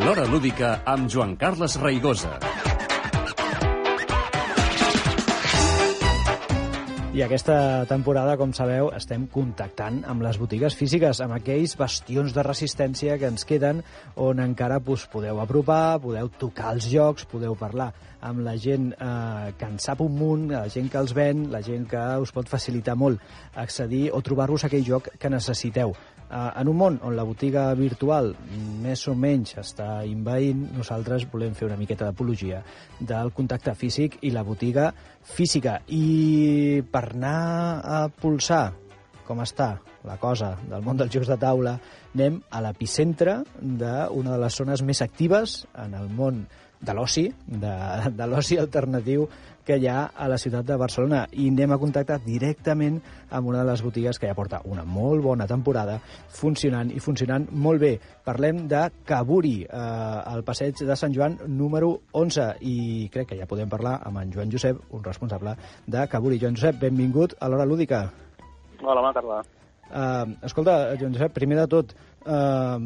L'Hora Lúdica amb Joan Carles Raigosa. I aquesta temporada, com sabeu, estem contactant amb les botigues físiques, amb aquells bastions de resistència que ens queden, on encara pues, podeu apropar, podeu tocar els jocs, podeu parlar amb la gent eh, que en sap un munt, la gent que els ven, la gent que us pot facilitar molt accedir o trobar-vos aquell joc que necessiteu. Uh, en un món on la botiga virtual més o menys està invaint, nosaltres volem fer una miqueta d'apologia del contacte físic i la botiga física. I per anar a pulsar com està la cosa del món dels jocs de taula, anem a l'epicentre d'una de les zones més actives en el món de l'oci, de, de l'oci alternatiu que hi ha a la ciutat de Barcelona i anem a contactar directament amb una de les botigues que ja porta una molt bona temporada funcionant i funcionant molt bé. Parlem de Caburi, eh, al passeig de Sant Joan número 11 i crec que ja podem parlar amb en Joan Josep, un responsable de Caburi. Joan Josep, benvingut a l'Hora Lúdica. Hola, bona tarda. Uh, escolta, Joan Josep, primer de tot, uh,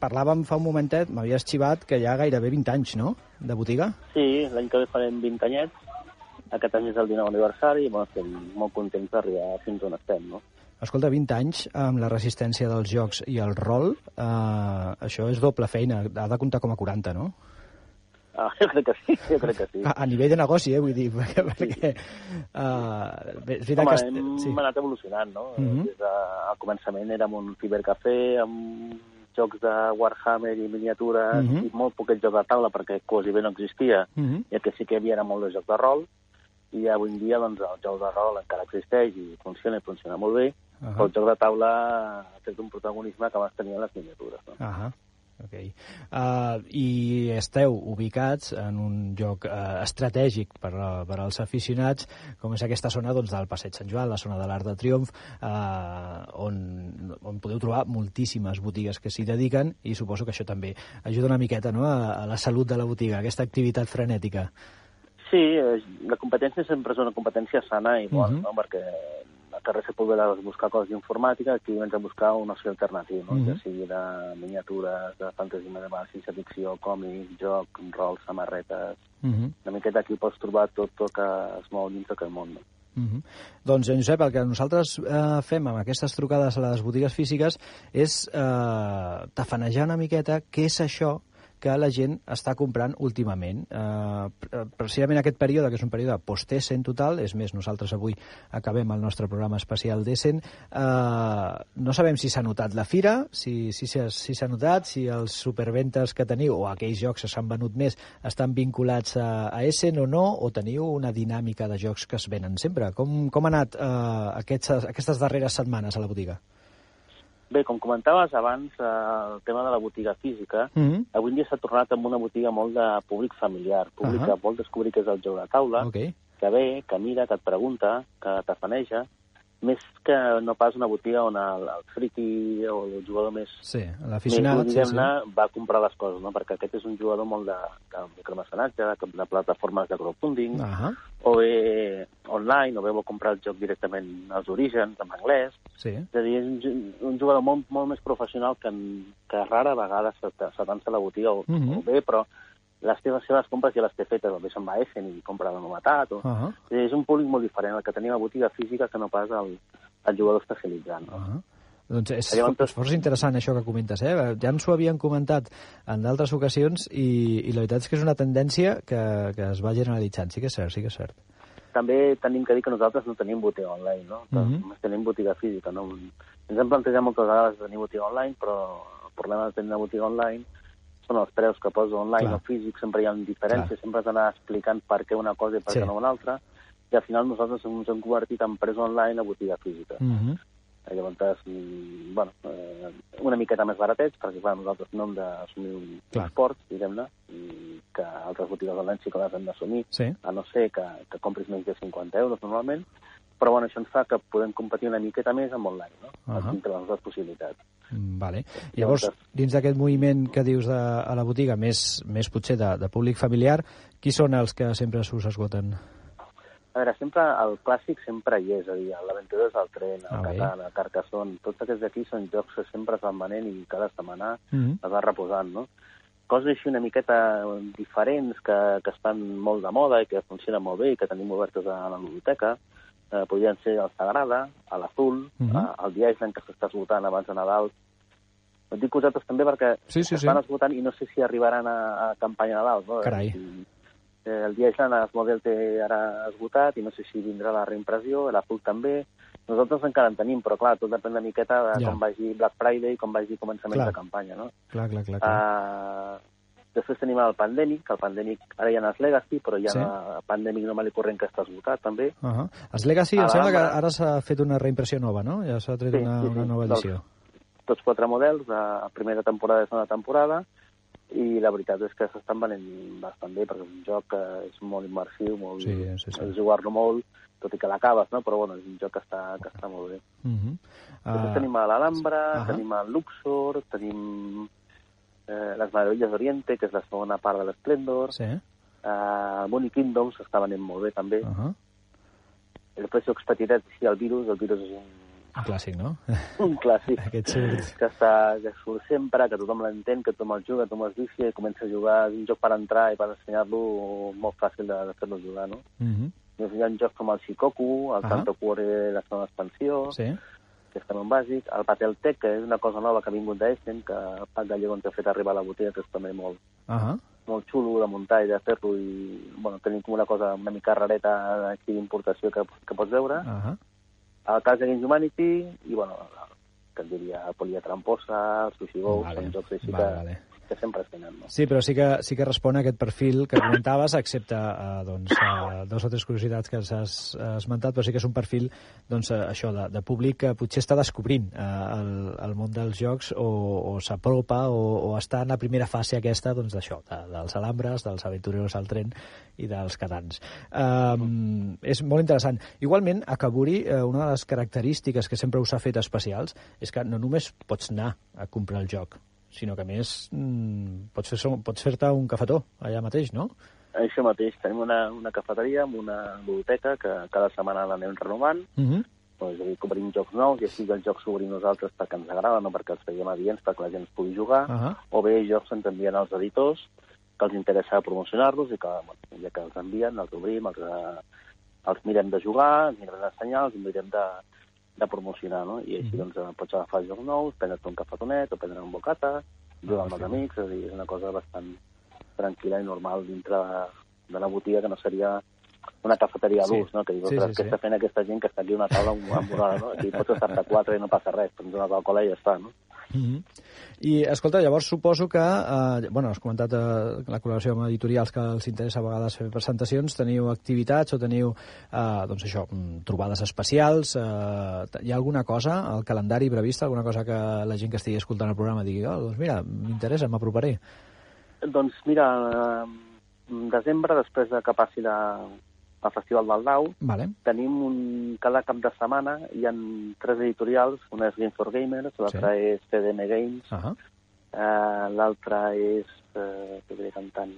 parlàvem fa un momentet, m'havies xivat que hi ha gairebé 20 anys, no?, de botiga. Sí, l'any que ve farem 20 anyets. Aquest any és el 19 aniversari i bueno, estem molt contents d'arribar fins on estem, no? Escolta, 20 anys amb la resistència dels jocs i el rol, eh, això és doble feina, ha de comptar com a 40, no? Ah, jo crec que sí, jo crec que sí. A, a nivell de negoci, eh, vull dir, perquè... perquè uh, bé, és Home, que... hem Sí. anat evolucionant, no? Mhm. Des de, al començament érem un cibercafè amb jocs de Warhammer i miniatures Mhm. i molt poquet joc de taula perquè quasi bé no existia Mhm. i el que sí que hi havia era molt de joc de rol i avui en dia doncs, el joc de rol encara existeix i funciona i funciona molt bé, Ahà. però el joc de taula ha tret un protagonisme que abans tenien les miniatures. No? Ahà. Ok. Uh, I esteu ubicats en un lloc uh, estratègic per, a, per als aficionats, com és aquesta zona doncs, del Passeig Sant Joan, la zona de l'Arc de Triomf, uh, on, on podeu trobar moltíssimes botigues que s'hi dediquen i suposo que això també ajuda una miqueta no, a, a la salut de la botiga, aquesta activitat frenètica. Sí, eh, la competència sempre és una competència sana i bona, Mhm. no? perquè al carrer se pot veure buscar coses d'informàtica, aquí vens a buscar un oci alternatiu, no? Mhm. ja sigui de miniatures, de fantasia medieval, ciència-ficció, còmics, joc, rol, samarretes... Uh -huh. Una miqueta aquí pots trobar tot el que es mou dins d'aquest món. No? Uh -huh. Doncs, en Josep, el que nosaltres eh, fem amb aquestes trucades a les botigues físiques és eh, tafanejar una miqueta què és això que la gent està comprant últimament. Eh, pre- precisament aquest període, que és un període post-Essen total, és més, nosaltres avui acabem el nostre programa especial d'Essen, eh, no sabem si s'ha notat la fira, si s'ha si, si notat, si els superventes que teniu o aquells jocs que s'han venut més estan vinculats a, a Essen o no, o teniu una dinàmica de jocs que es venen sempre. Com, com ha anat eh, aquestes, aquestes darreres setmanes a la botiga? Bé, com comentaves abans, eh, el tema de la botiga física, Mm -hmm. avui dia s'ha tornat amb una botiga molt de públic familiar, públic Ahà. que vol descobrir què és el joc de taula, Ok. que ve, que mira, que et pregunta, que t'afaneja, més que no pas una botiga on el, el friki o el jugador més, Sí, l'aficionat... Sí, sí. va comprar les coses, no? perquè aquest és un jugador molt de, de micromecenatge, de, de plataformes de crowdfunding, Ahà, o bé online, o bé vol comprar el joc directament als orígens, en anglès. sí. És a dir, és un, un jugador molt, molt més professional que, que rara vegada t'atança a la botiga, o, Mhm. o bé, però les teves seves compres ja les té fetes, o bé se'n va a Essen i compra la novetat, o... A dir, és un públic molt diferent el que tenim a botiga física que no pas el, el jugador especialitzat. No? ahà. Doncs és, Llavors- és força interessant això que comentes, eh? Ja ens ho havien comentat en d'altres ocasions i, i la veritat és que és una tendència que, que es va generalitzant. Sí que és cert, sí que és cert. També tenim que dir que nosaltres no tenim botiga online, no? Mhm. Només tenim botiga física, no? Ens hem plantejat moltes vegades de tenir botiga online, però el problema de tenir una botiga online són els preus que posa online Clar. o físic, sempre hi ha diferències, Clar. sempre has d'anar explicant per què una cosa i per Sí. què no una altra, i al final nosaltres ens hem convertit en presa online a botiga física. Mm -hmm. Llavors, mm, bueno, eh, una miqueta més baratets, perquè clar, nosaltres no hem d'assumir un Clar. esport, diguem-ne, que altres botigues online sí que les hem d'assumir, Sí. a no ser que, que compris menys de 50 euros normalment, però bueno, això ens fa que podem competir una miqueta més amb online, no? Uh. Dintre de les nostres possibilitats. Mm, Vale. Llavors, dins d'aquest moviment que dius de, a la botiga, més, més potser de, de públic familiar, qui són els que sempre s'us esgoten? A veure, sempre el clàssic sempre hi és, és a dir, l'Aventurers del Tren, el Ah, bé. Catan, el Carcassonne, tots aquests d'aquí són jocs que sempre es van venent i cada setmana Mm -hmm. es va reposant, no? Coses així una miqueta diferents que, que estan molt de moda i que funcionen molt bé i que tenim obertes a la biblioteca, eh, podrien ser el Sagrada, a l'Azul, Mhm. eh, el Dia Island que s'està esgotant abans de Nadal. Et dic cosetes també perquè Sí, sí, sí. s'estan esgotant i no sé si arribaran a, a campanya Nadal. No? Carai. Si, eh, el Dia Island el model té ara esgotat i no sé si vindrà la reimpressió, l'Azul també. Nosaltres encara en tenim, però clar, tot depèn una miqueta de Ja. com vagi Black Friday i com vagi començament Clar. de campanya, no? Clar, clar, clar. clar. Uh, després tenim el Pandemic, que el Pandemic ara hi ha els Legacy, però hi ha Sí. el Pandemic normal i corrent que està esgotat, també. Uh -huh. Els Legacy, em sembla que ara s'ha fet una reimpressió nova, no? Ja s'ha tret Sí, una, sí, sí. una nova edició. Tots quatre models, de primera temporada i segona temporada, i la veritat és que s'estan venent bastant bé, perquè és un joc que és molt immersiu, molt, Sí, sí, sí. jugar-lo molt, tot i que l'acabes, no? però bueno, és un joc que està, que està molt bé. Uh -huh. Després tenim a l'Alhambra, Ahà. tenim a Luxor, tenim eh, les Meravilles d'Oriente, que és la segona part de l'Esplendor, Sí. Uh, Money Kingdom s'està venent molt bé també. Uh -huh. El precio petitets, sí, el virus, el virus és un, Un clàssic, no? un clàssic Aquest surt. que, està, que surt sempre, que tothom l'entén, que tothom el juga, tothom es vicia i comença a jugar. Un joc per entrar i per ensenyar-lo molt fàcil de, de fer-lo jugar, no? Uh -huh. Llavors hi ha jocs com el Shikoku, el Ah. Tanto Cuore, la segona expansió, Sí. Que és un bàsic, el Battletech, que és una cosa nova que ha vingut d'Essen, que el Pat Gallego ens ha fet arribar a la botiga, que és també molt, Uh -huh. molt xulo de muntar i de fer-lo i bueno, tenim com una cosa una mica rareta aquí d'importació que, que pots veure. Uh -huh. El cas de Games Humanity i, bueno, que et diria Polia Tramposa, el Sushi Go, Vale, són jocs així vale, que, vale. Que sempre tenen, no? Sí, però sí que, sí que respon a aquest perfil que comentaves, excepte eh, doncs, eh, dos o tres curiositats que has esmentat, però sí que és un perfil doncs, eh, això de, de públic que potser està descobrint eh, el, el món dels jocs o, o s'apropa o, o està en la primera fase aquesta doncs, d'això, de, dels alambres, dels aventureros al tren i dels catans. Um, és molt interessant. Igualment, a Kaburi, eh, una de les característiques que sempre us ha fet especials és que no només pots anar a comprar el joc, sinó que a més mm, pots fer-te pots fer un cafetó allà mateix, no? Això mateix, tenim una, una cafeteria amb una biblioteca que cada setmana l'anem renovant, Uh -huh. doncs, és a dir, cobrim jocs nous i així els jocs s'obrim nosaltres perquè ens agrada, no perquè els veiem adients, perquè la gent els pugui jugar, Uh -huh. o bé jocs ens envien als editors que els interessa promocionar-los i que, bueno, ja que els envien, els obrim, els, eh, els mirem de jugar, els mirem d'ensenyar, els mirem de, de promocionar, no? I així, doncs, eh, pots agafar jocs nous, prendre't un cafetonet o prendre un bocata, jugar amb els amics, és dir, és una cosa bastant tranquil·la i normal dintre de, de la botiga, que no seria una cafeteria Sí. d'ús, no? Que dius, Sí, sí, què sí. està fent aquesta gent que està aquí una taula amb, amb una hora, no? Aquí pots estar-te quatre i no passa res, prens una Coca-Cola i ja està, no? Uh -huh. I, escolta, llavors suposo que, eh, bueno, has comentat eh, la col·laboració amb editorials que els interessa a vegades fer presentacions, teniu activitats o teniu, eh, doncs això, mm, trobades especials, eh, hi ha alguna cosa al calendari prevista, alguna cosa que la gent que estigui escoltant el programa digui, oh, doncs mira, m'interessa, m'aproparé. Doncs mira, eh, desembre, després de que passi la, el Festival del Dau, Vale. tenim un, cada cap de setmana hi ha tres editorials, una és Game for Gamers, l'altra Sí. és CDM Games, Uh -huh. eh, l'altra és, eh, què diré cantant,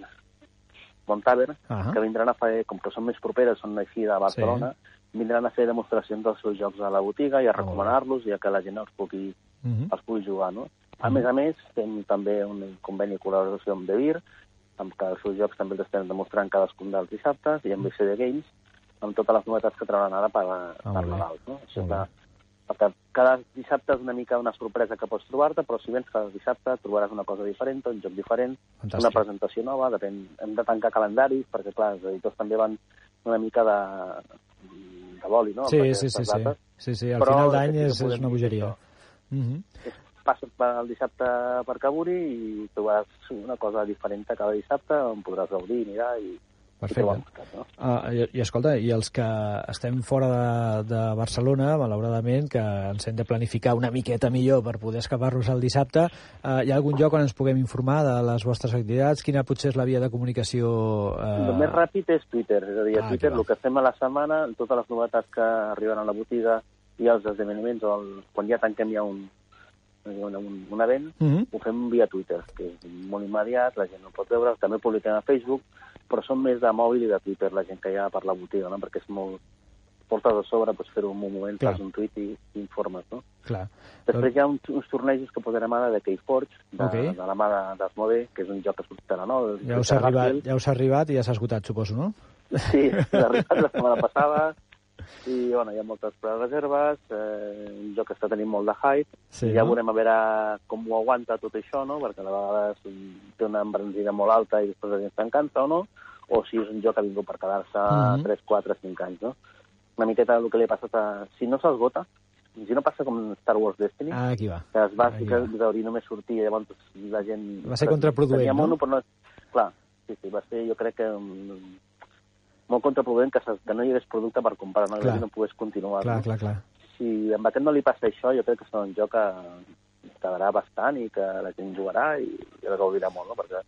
Montaver, Ahà. que vindran a fer, com que són més properes, són així de Barcelona, vindran a fer demostracions dels seus jocs a la botiga i a recomanar-los i a que la gent els pugui, Uh -huh. els pugui jugar, no? A Mhm. més a més, fem també un conveni de col·laboració amb Devir, amb que els seus jocs també els estem demostrant cadascun dels dissabtes, i amb BCD Games, amb totes les novetats que trauran ara per, Ah, per. Nadal. No? Això és que, perquè cada dissabte és una mica una sorpresa que pots trobar-te, però si vens cada dissabte trobaràs una cosa diferent, un joc diferent, Fantàstic. una presentació nova, depèn, hem de tancar calendaris, perquè clar, els editors també van una mica de, de boli, no? Sí, Amb sí, sí, sí. Sí, sí, al Però final d'any és, és una bogeria. això. Uh passes el dissabte per Caburi i trobaràs una cosa diferent cada dissabte on podràs gaudir, mirar i, Perfecte. No? Uh, i, I escolta, i els que estem fora de, de Barcelona, malauradament, que ens hem de planificar una miqueta millor per poder escapar-nos el dissabte, uh, hi ha algun lloc on ens puguem informar de les vostres activitats? Quina potser és la via de comunicació? Uh... El més ràpid és Twitter, és a dir, a ah, Twitter el que fem a la setmana, totes les novetats que arriben a la botiga i els esdeveniments, el, quan ja tanquem ja un, un, un, un event, uh -huh. ho fem via Twitter, que és molt immediat, la gent no pot veure, també publiquem a Facebook, però són més de mòbil i de Twitter la gent que hi ha per la botiga, no? perquè és molt... Portes a sobre, pots fer-ho en un moment, Clar. fas un tuit i, i informes, no? Clar. Després hi ha uns, uns tornejos que posarem ara de Keyforge, de, okay. de la mà d'Asmode, que és un joc que sortirà, no? Ja us, ha arribat, ja us ha arribat i ja s'ha esgotat, suposo, no? Sí, ha arribat la setmana passada, i bueno, hi ha moltes reserves, eh, un joc que està tenint molt de hype, sí, i ja no? veurem a veure com ho aguanta tot això, no? perquè a un, té una embranzida molt alta i després la gent s'encanta o no, o si és un joc que ha vingut per quedar-se mm -hmm. 3, 4, 5 anys. No? Una miqueta el que li ha passat a... Si no s'esgota, si no passa com Star Wars Destiny, ah, aquí va. que es va ficar d'obrir només sortir i llavors la gent... Va ser contraproduent, no? Mono, però no? Clar, sí, sí, va ser, jo crec que molt contraproduent que, que no hi hagués producte per comprar, no? Clar. no pogués continuar. Clar, no? clar, clar. Si amb aquest no li passa això, jo crec que serà un joc que quedarà bastant i que la gent jugarà i, i el gaudirà molt, no? Perquè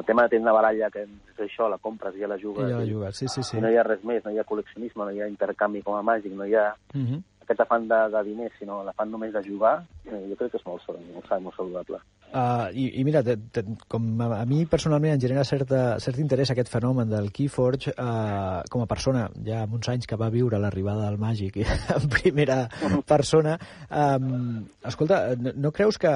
el tema de tenir una baralla que és això, la compres i ja la jugues. I ja la jugues, sí, sí, sí. I no hi ha res més, no hi ha col·leccionisme, no hi ha intercanvi com a màgic, no hi ha uh mhm. -huh. Aquest afant de, de diners, sinó l'afant només de jugar, eh, jo crec que és molt, molt, molt saludable. Uh, i, I mira, te, te, com a, a mi personalment em genera certa, cert interès aquest fenomen del Keyforge uh, com a persona, ja fa uns anys que va viure l'arribada del màgic en primera persona. Um, escolta, no, no creus que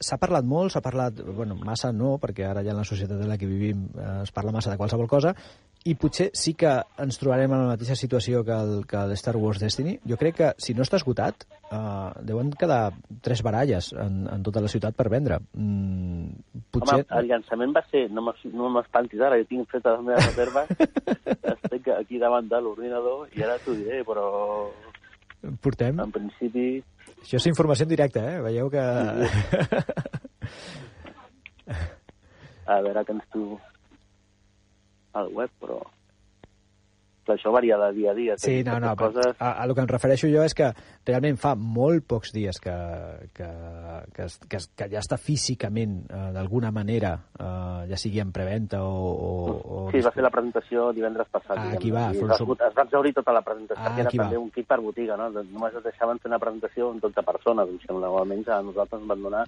s'ha parlat molt, s'ha parlat, bueno, massa no, perquè ara ja en la societat en la que vivim eh, es parla massa de qualsevol cosa, i potser sí que ens trobarem en la mateixa situació que el, que el Star Wars Destiny. Jo crec que, si no està esgotat, eh, deuen quedar tres baralles en, en tota la ciutat per vendre. Mm, potser... Home, el llançament va ser, no m'espantis ara, jo tinc fet les meves reserves, estic aquí davant de l'ordinador i ara t'ho diré, però... Portem? En principi... Això és informació en directe, eh? Veieu que... a veure que ens tu al web, però però això varia de dia a dia. Sí, no, no, coses... a, a, el que em refereixo jo és que realment fa molt pocs dies que, que, que, que, que ja està físicament, eh, d'alguna manera, eh, ja sigui en preventa o... o, o... Sí, va fer la presentació divendres passat. Ah, aquí va. I es, va, es va exaurir tota la presentació, ah, que era també va. un kit per botiga, no? Només es deixaven fer una presentació amb 12 persones, em sembla, o almenys a nosaltres ens van donar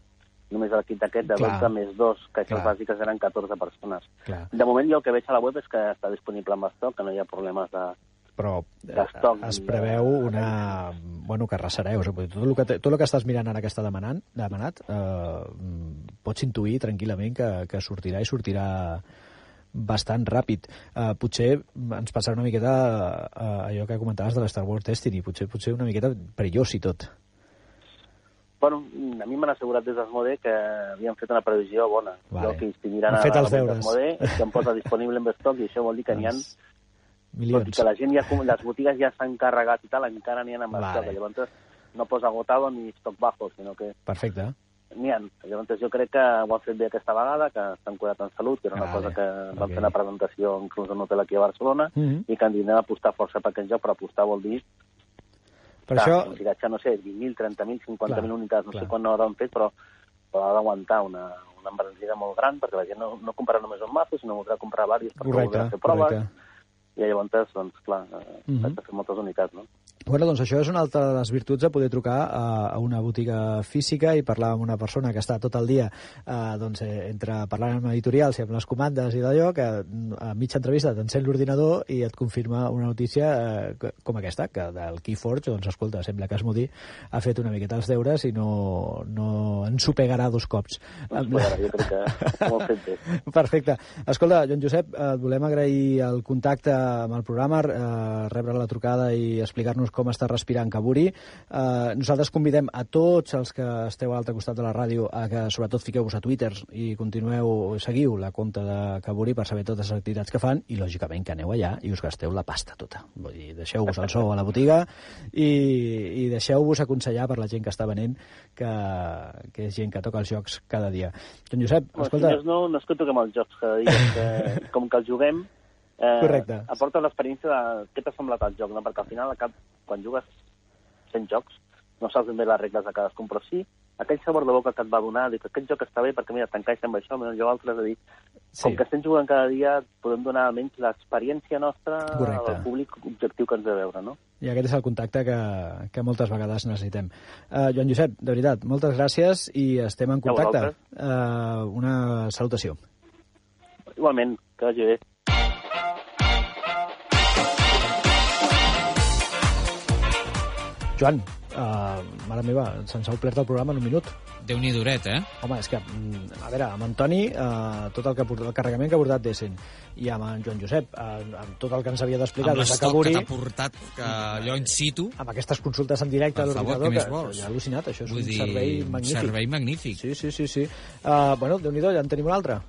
només el kit aquest de 12 més 2, que això bàsiques eren 14 persones. Clar. De moment jo el que veig a la web és que està disponible amb estoc, que no hi ha problemes de, però eh, es preveu una... Bueno, que arrasareu. Tot el que, tot el que estàs mirant ara que està demanant, demanat, eh, pots intuir tranquil·lament que, que sortirà i sortirà bastant ràpid. Uh, potser ens passarà una miqueta uh, allò que comentaves de la Star Wars Destiny, potser, potser una miqueta perillós i tot. Bueno, a mi m'han assegurat des d'Esmode que havien fet una previsió bona. Vale. Jo que inspiriran a, fet els deures. Esmode, que em posa disponible en stock i això vol dir que n'hi ha Milions. Tot i que la gent ja, les botigues ja s'han carregat i tal, encara n'hi ha amb vale. stock. Llavors no posa agotado ni stock bajo, sinó que... Perfecte. N'hi ha. Llavors jo crec que ho han fet bé aquesta vegada, que estan cuidat en salut, que era una vale. cosa que van okay. fer una presentació inclús en un hotel aquí a Barcelona, mm -hmm. i que han dit apostar força per aquest joc, però apostar vol dir per clar, això... Un tiratge, no sé, 20.000, 30.000, 50.000 unitats, no clar. sé quan no hauran fet, però, però ha d'aguantar una, una embranzida molt gran, perquè la gent no, no comprarà només un mazo, sinó voldrà comprar diversos correcte, voldrà fer proves. Correcte. I llavors, doncs, clar, uh -huh. Mhm. s'ha de fer moltes unitats, no? Bueno, doncs això és una altra de les virtuts de poder trucar a, a una botiga física i parlar amb una persona que està tot el dia eh, doncs, eh, entre parlant amb editorials i amb les comandes i d'allò, que a mitja entrevista t'encén l'ordinador i et confirma una notícia eh, com aquesta, que del Keyforge, doncs escolta, sembla que Esmodí ha fet una miqueta els deures i no, no ens ho pegarà dos cops. Bueno, jo crec que ho fet bé. Perfecte. Escolta, Joan Josep, et volem agrair el contacte amb el programa, eh, rebre la trucada i explicar-nos com està respirant Caburi. Eh, nosaltres convidem a tots els que esteu a l'altre costat de la ràdio a que sobretot fiqueu-vos a Twitter i continueu, seguiu la compte de Caburi per saber totes les activitats que fan i, lògicament, que aneu allà i us gasteu la pasta tota. Vull dir, deixeu-vos el sou a la botiga i, i deixeu-vos aconsellar per la gent que està venent que, que és gent que toca els jocs cada dia. Don Josep, escolta... Si no, no és que toquem els jocs cada dia, que com que els juguem, eh, Correcte. aporta l'experiència de què t'ha semblat el joc, no? perquè al final, al cap, quan jugues 100 jocs, no saps ben bé les regles de cadascun, però sí aquell sabor de boca que et va donar, dir que aquest joc està bé perquè mira, t'encaixa amb això, amb allò altre, és a dir, Sí. com que estem jugant cada dia, podem donar almenys l'experiència nostra Correcte. al públic objectiu que ens a veure, no? I aquest és el contacte que, que moltes vegades necessitem. Uh, Joan Josep, de veritat, moltes gràcies i estem en contacte. Uh, una salutació. Igualment, que vagi bé. Joan, uh, mare meva, se'ns ha omplert el programa en un minut. déu nhi duret, eh? Home, és que, mm, a veure, amb Antoni, eh, tot el, que, portat- el carregament que ha portat d'Essen, i amb en Joan Josep, eh, amb tot el que ens havia d'explicar Amb des de l'estoc que Caburi, t'ha portat que allò in situ, amb aquestes consultes en directe a l'ordinador, que, que ja al·lucinat, això és vull un dir, servei un magnífic. servei magnífic. Sí, sí, sí, sí. Uh, bueno, déu nhi ja en tenim un altre.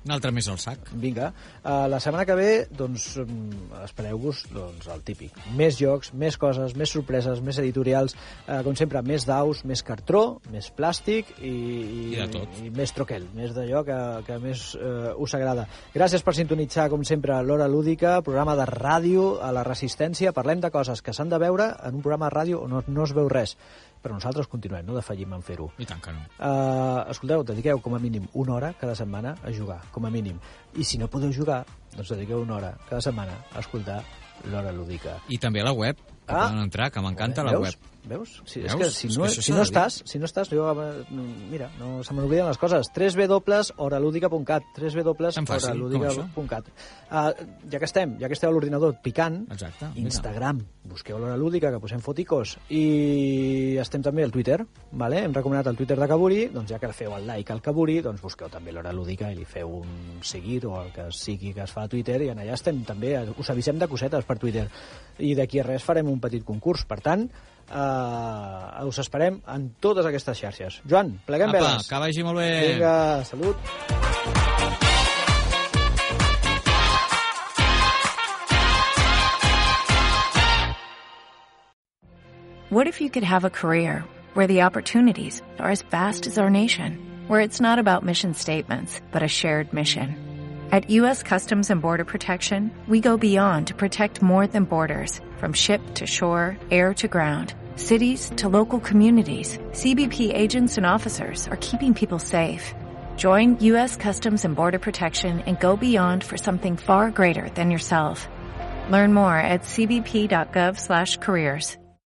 Un altre més al sac. Vinga. Uh, la setmana que ve, doncs, mm, espereu-vos doncs, el típic. Més jocs, més coses, més sorpreses, més editorials, uh, com sempre, més daus, més cartró, més plàstic i, I de tot. i més troquel, més d'allò que, que més uh, us agrada. Gràcies per sintonitzar, com sempre, l'Hora Lúdica, programa de ràdio a la Resistència. Parlem de coses que s'han de veure en un programa de ràdio on no, no es veu res. Però nosaltres continuem, no defallim en fer-ho. I tant que no. Uh, escolteu, dediqueu com a mínim una hora cada setmana a jugar, com a mínim. I si no podeu jugar, doncs dediqueu una hora cada setmana a escoltar l'hora lúdica. I també a la web, que Ah. poden entrar, que m'encanta la Veus? web. Veus? Sí, Veus? És que si És no, que això si no estàs, si no estàs, jo, mira, no se m'obliden les coses. www.horalúdica.cat Tan fàcil com www.horalúdica.cat uh, Ja que estem, ja que esteu a l'ordinador picant, Exacte, mira. Instagram, busqueu l'hora lúdica, que posem foticos, i estem també al Twitter, vale? hem recomanat el Twitter de Caburi, doncs ja que feu el like al Caburi, doncs busqueu també l'hora lúdica i li feu un seguir o el que sigui que es fa a Twitter, i en allà estem també, us avisem de cosetes per Twitter, i d'aquí a res farem un petit concurs, per tant, eh, us esperem en totes aquestes xarxes. Joan, pleguem Apa, veles. que vagi molt bé. Vinga, salut. What if you could have a career where the opportunities are as vast as our nation, where it's not about mission statements, but a shared mission? At U.S. Customs and Border Protection, we go beyond to protect more than borders, from ship to shore, air to ground, cities to local communities. CBP agents and officers are keeping people safe. Join U.S. Customs and Border Protection and go beyond for something far greater than yourself. Learn more at cbp.gov/careers.